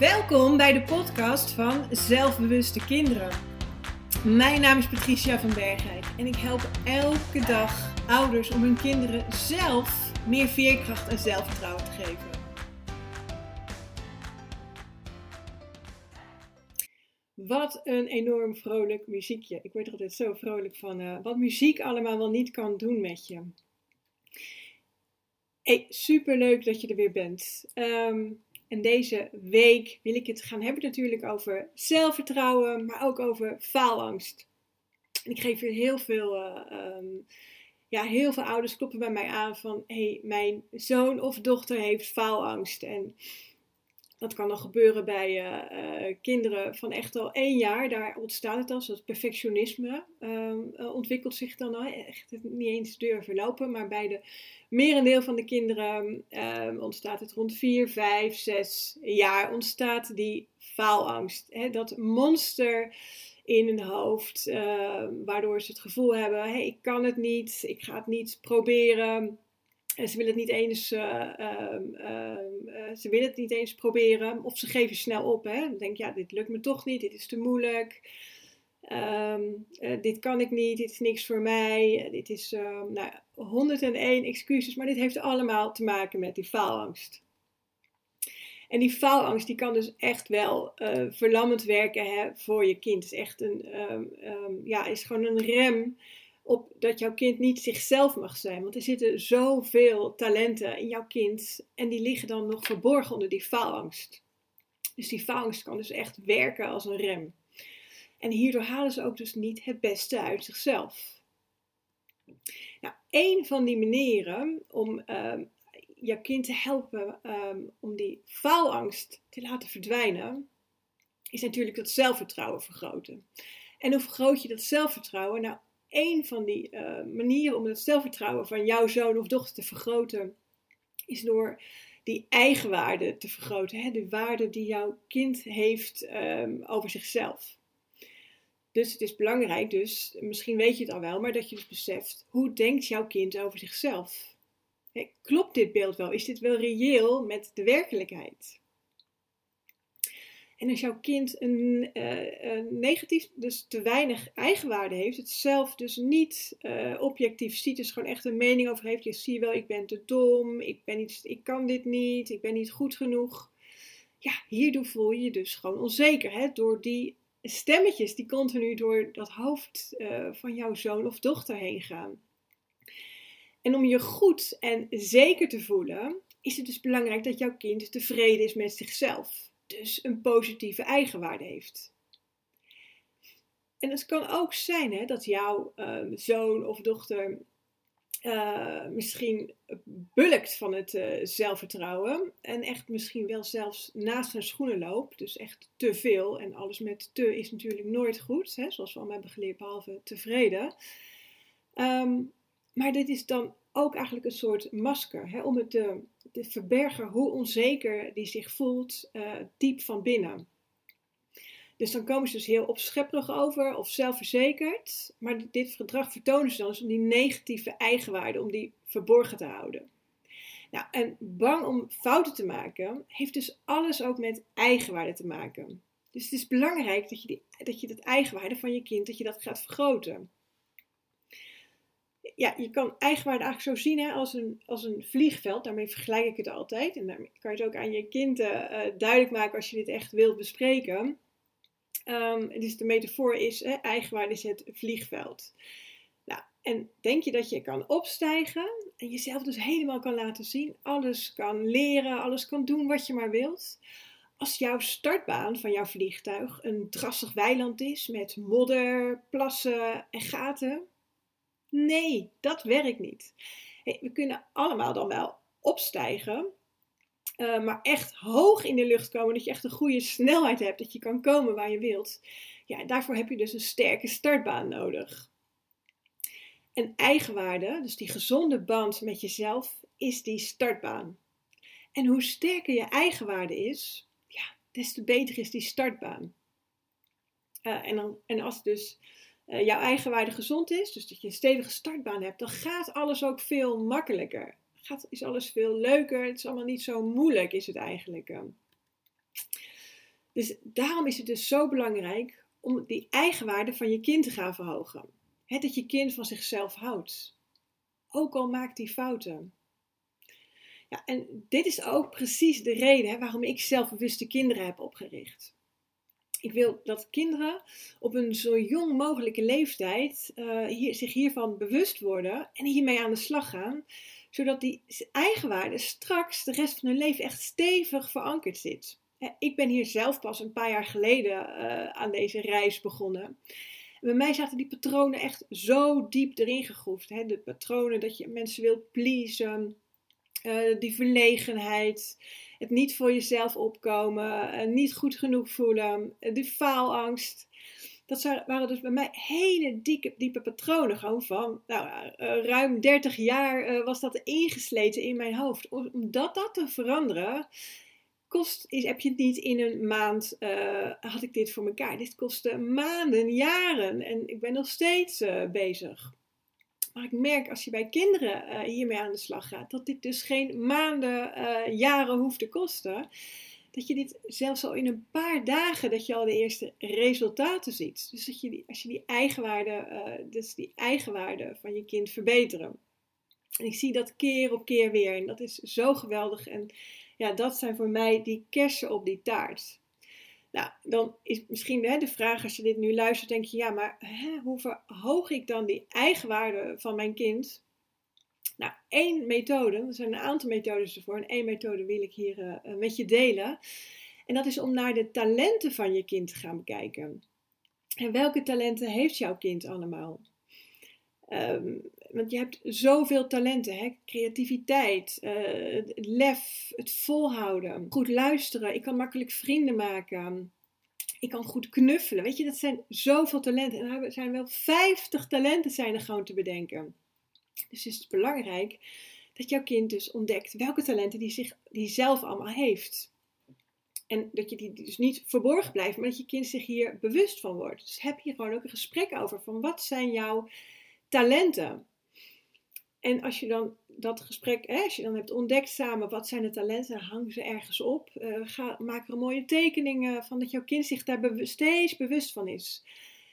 Welkom bij de podcast van Zelfbewuste Kinderen. Mijn naam is Patricia van Bergheid en ik help elke dag ouders om hun kinderen zelf meer veerkracht en zelfvertrouwen te geven. Wat een enorm vrolijk muziekje. Ik word er altijd zo vrolijk van uh, wat muziek allemaal wel niet kan doen met je. Hey, super leuk dat je er weer bent. Um, en deze week wil ik het gaan hebben natuurlijk over zelfvertrouwen, maar ook over faalangst. En ik geef weer heel veel, uh, um, ja, heel veel ouders kloppen bij mij aan van, hé, hey, mijn zoon of dochter heeft faalangst. En dat kan dan gebeuren bij uh, uh, kinderen van echt al één jaar. Daar ontstaat het als dat perfectionisme um, uh, ontwikkelt zich dan al. Echt niet eens durven lopen, maar bij de merendeel van de kinderen um, ontstaat het rond 4, 5, 6 jaar ontstaat die faalangst. Hè? Dat monster in hun hoofd, waardoor ze het gevoel hebben: ik kan het niet, ik ga het niet proberen. En ze willen het niet eens, uh, uh, uh, ze willen het niet eens proberen. Of ze geven snel op. Hè? Dan denk ja, dit lukt me toch niet. Dit is te moeilijk. Um, dit kan ik niet. Dit is niks voor mij. Dit is ehm, nou, 101 excuses. Maar dit heeft allemaal te maken met die faalangst. En die faalangst die kan dus echt wel verlammend werken hè, voor je kind. Het is echt een, ja, is gewoon een rem op dat jouw kind niet zichzelf mag zijn. Want er zitten zoveel talenten in jouw kind en die liggen dan nog verborgen onder die faalangst. Dus die faalangst kan dus echt werken als een rem. En hierdoor halen ze ook dus niet het beste uit zichzelf. Nou, een van die manieren om uh, jouw kind te helpen um, om die faalangst te laten verdwijnen, is natuurlijk dat zelfvertrouwen vergroten. En hoe vergroot je dat zelfvertrouwen? Nou, een van die uh, manieren om het zelfvertrouwen van jouw zoon of dochter te vergroten, is door die eigenwaarde te vergroten. Hè? De waarde die jouw kind heeft um, over zichzelf. Dus het is belangrijk, dus misschien weet je het al wel, maar dat je dus beseft, hoe denkt jouw kind over zichzelf? Hey, klopt dit beeld wel? Is dit wel reëel met de werkelijkheid? En als jouw kind een, uh, een, negatief, dus te weinig eigenwaarde heeft, het zelf dus niet uh, objectief ziet, dus gewoon echt een mening over heeft, je ziet wel, ik ben te dom, ik, ben niet, ik kan dit niet, ik ben niet goed genoeg. Ja, hierdoor voel je je dus gewoon onzeker, hè, door die stemmetjes die continu door dat hoofd uh, van jouw zoon of dochter heen gaan. En om je goed en zeker te voelen, is het dus belangrijk dat jouw kind tevreden is met zichzelf dus een positieve eigenwaarde heeft. En het kan ook zijn hè, dat jouw uh, zoon of dochter uh, misschien bulkt van het uh, zelfvertrouwen en echt misschien wel zelfs naast zijn schoenen loopt. Dus echt te veel. En alles met te is natuurlijk nooit goed, hè, zoals we allemaal hebben geleerd, behalve tevreden. Um, maar dit is dan ook eigenlijk een soort masker hè, om het te, verbergen hoe onzeker die zich voelt uh, diep van binnen. Dus dan komen ze dus heel opschepperig over of zelfverzekerd. Maar dit gedrag vertonen ze dan dus om die negatieve eigenwaarde, om die verborgen te houden. Nou, en bang om fouten te maken, heeft dus alles ook met eigenwaarde te maken. Dus het is belangrijk dat je, dat je dat eigenwaarde van je kind, dat je dat gaat vergroten ja, je kan eigenwaarde eigenlijk zo zien hè, als, een, als een vliegveld. Daarmee vergelijk ik het altijd. En daarmee kan je het ook aan je kind uh, duidelijk maken als je dit echt wilt bespreken. Um, dus de metafoor is, hè, eigenwaarde is het vliegveld. Nou, en denk je dat je kan opstijgen en jezelf dus helemaal kan laten zien. Alles kan leren, alles kan doen wat je maar wilt. Als jouw startbaan van jouw vliegtuig een drassig weiland is met modder, plassen en gaten, Nee, dat werkt niet. We kunnen allemaal dan wel opstijgen, uh, maar echt hoog in de lucht komen, dat je echt een goede snelheid hebt, dat je kan komen waar je wilt. Ja, daarvoor heb je dus een sterke startbaan nodig. En eigenwaarde, dus die gezonde band met jezelf, is die startbaan. En hoe sterker je eigenwaarde is, ja, des te beter is die startbaan. Uh, en, dan, en als dus uh, jouw eigenwaarde gezond is, dus dat je een stevige startbaan hebt, dan gaat alles ook veel makkelijker. Gaat, is alles veel leuker. Het is allemaal niet zo moeilijk, is het eigenlijk. Dus daarom is het dus zo belangrijk om die eigenwaarde van je kind te gaan verhogen. dat je kind van zichzelf houdt. Ook al maakt hij fouten. Ja, en dit is ook precies de reden waarom ik zelfbewuste kinderen heb opgericht. Ik wil dat kinderen op een zo jong mogelijke leeftijd uh, hier, zich hiervan bewust worden en hiermee aan de slag gaan, zodat die eigenwaarde straks de rest van hun leven echt stevig verankerd zit. Ik ben hier zelf pas een paar jaar geleden uh, aan deze reis begonnen. bij mij zaten die patronen echt zo diep erin gegroefd. Hè? De patronen dat je mensen wilt pleasen, uh, die verlegenheid, het niet voor jezelf opkomen, uh, niet goed genoeg voelen, die faalangst. Dat waren dus bij mij hele diepe, diepe patronen. Gewoon van nou, ruim 30 jaar was dat ingesleten in mijn hoofd. Om dat, dat te veranderen, kost, is, heb je het niet in een maand, had ik dit voor elkaar. Dit kostte maanden, jaren en ik ben nog steeds uh, bezig. Maar ik merk als je bij kinderen uh, hiermee aan de slag gaat, dat dit dus geen maanden, jaren hoeft te kosten. Dat je dit zelfs al in een paar dagen, dat je al de eerste resultaten ziet. Dus dat je die, als je die eigenwaarde, dus die eigenwaarde van je kind verbeteren. En ik zie dat keer op keer weer. En dat is zo geweldig. En ja, dat zijn voor mij die kersen op die taart. Nou, dan is misschien hè, de vraag als je dit nu luistert, denk je, ja, maar hè, hoe verhoog ik dan die eigenwaarde van mijn kind? Nou, één methode, er zijn een aantal methodes ervoor, en één methode wil ik hier uh, met je delen. En dat is om naar de talenten van je kind te gaan bekijken. En welke talenten heeft jouw kind allemaal? Um, want je hebt zoveel talenten, hè? creativiteit, het lef, het volhouden, goed luisteren. Ik kan makkelijk vrienden maken. Ik kan goed knuffelen. Weet je, dat zijn zoveel talenten. En er zijn wel 50 talenten zijn er gewoon te bedenken. Dus is het belangrijk dat jouw kind dus ontdekt welke talenten die, zich, die zelf allemaal heeft. En dat je die dus niet verborgen blijft, maar dat je kind zich hier bewust van wordt. Dus heb je gewoon ook een gesprek over van wat zijn jouw talenten? En als je dan dat gesprek, hè, als je dan hebt ontdekt samen wat zijn de talenten, hang ze ergens op. Uh, ga, maak er een mooie tekeningen van dat jouw kind zich daar steeds bewust van is.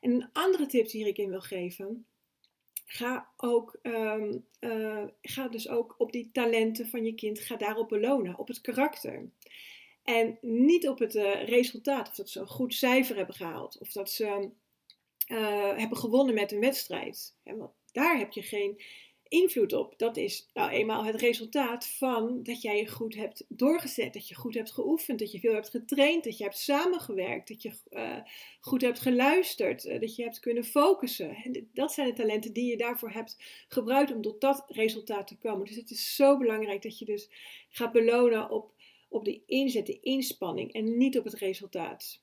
En een andere tip die ik in wil geven, ga, ook, um, uh, ga dus ook op die talenten van je kind, ga daarop belonen, op het karakter. En niet op het uh, resultaat, of dat ze een goed cijfer hebben gehaald, of dat ze hebben gewonnen met een wedstrijd. Want daar heb je geen invloed op. Dat is nou eenmaal het resultaat van dat jij je goed hebt doorgezet, dat je goed hebt geoefend, dat je veel hebt getraind, dat je hebt samengewerkt, dat je uh, goed hebt geluisterd, uh, dat je hebt kunnen focussen. En dat zijn de talenten die je daarvoor hebt gebruikt om tot dat resultaat te komen. Dus het is zo belangrijk dat je dus gaat belonen op, op de inzet, de inspanning en niet op het resultaat.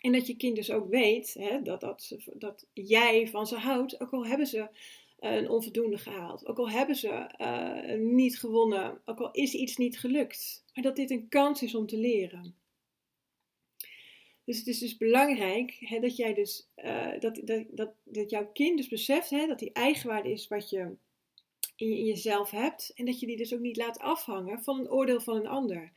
En dat je kind dus ook weet hè, dat, dat, dat jij van ze houdt, ook al hebben ze een onvoldoende gehaald. Ook al hebben ze uh, niet gewonnen, ook al is iets niet gelukt. Maar dat dit een kans is om te leren. Dus het is dus belangrijk hè, dat, jij dus, uh, dat, dat, dat, dat jouw kind dus beseft hè, dat die eigenwaarde is wat je in, jezelf hebt. En dat je die dus ook niet laat afhangen van een oordeel van een ander.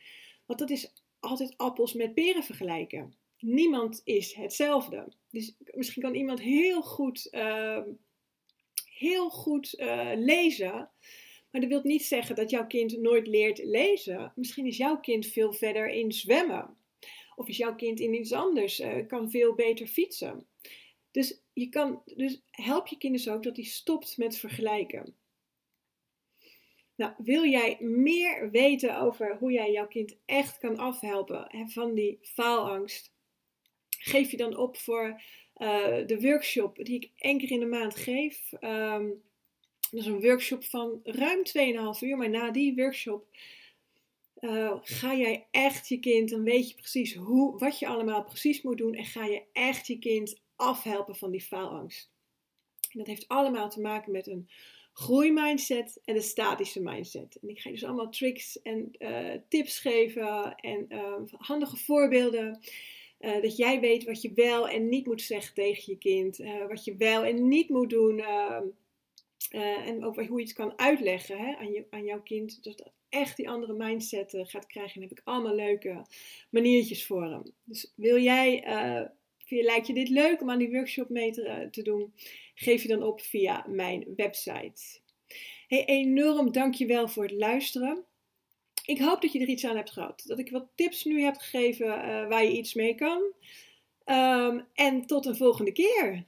Want dat is altijd appels met peren vergelijken. Niemand is hetzelfde. Dus misschien kan iemand heel goed uh, heel goed uh, lezen. Maar dat wil niet zeggen dat jouw kind nooit leert lezen. Misschien is jouw kind veel verder in zwemmen. Of is jouw kind in iets anders, uh, kan veel beter fietsen. Dus, je kan, dus help je kind dus ook dat hij stopt met vergelijken. Nou, wil jij meer weten over hoe jij jouw kind echt kan afhelpen van die faalangst? Geef je dan op voor uh, de workshop die ik één keer in de maand geef. Um, dat is een workshop van ruim 2,5 uur. Maar na die workshop uh, ga jij echt je kind, dan weet je precies hoe, wat je allemaal precies moet doen. En ga je echt je kind afhelpen van die faalangst. En dat heeft allemaal te maken met een groeimindset en een statische mindset. En ik ga je dus allemaal tricks en uh, tips geven en uh, handige voorbeelden. Uh, dat jij weet wat je wel en niet moet zeggen tegen je kind. Uh, wat je wel en niet moet doen. Uh, en ook hoe je het kan uitleggen hè, aan, je, aan jouw kind. Dus dat echt die andere mindset gaat krijgen. En heb ik allemaal leuke maniertjes voor hem. Dus wil jij, lijkt je dit leuk om aan die workshop mee te, te doen? Geef je dan op via mijn website. Hey, enorm dankjewel voor het luisteren. Ik hoop dat je er iets aan hebt gehad. Dat ik wat tips nu heb gegeven waar je iets mee kan. Um, en tot een volgende keer.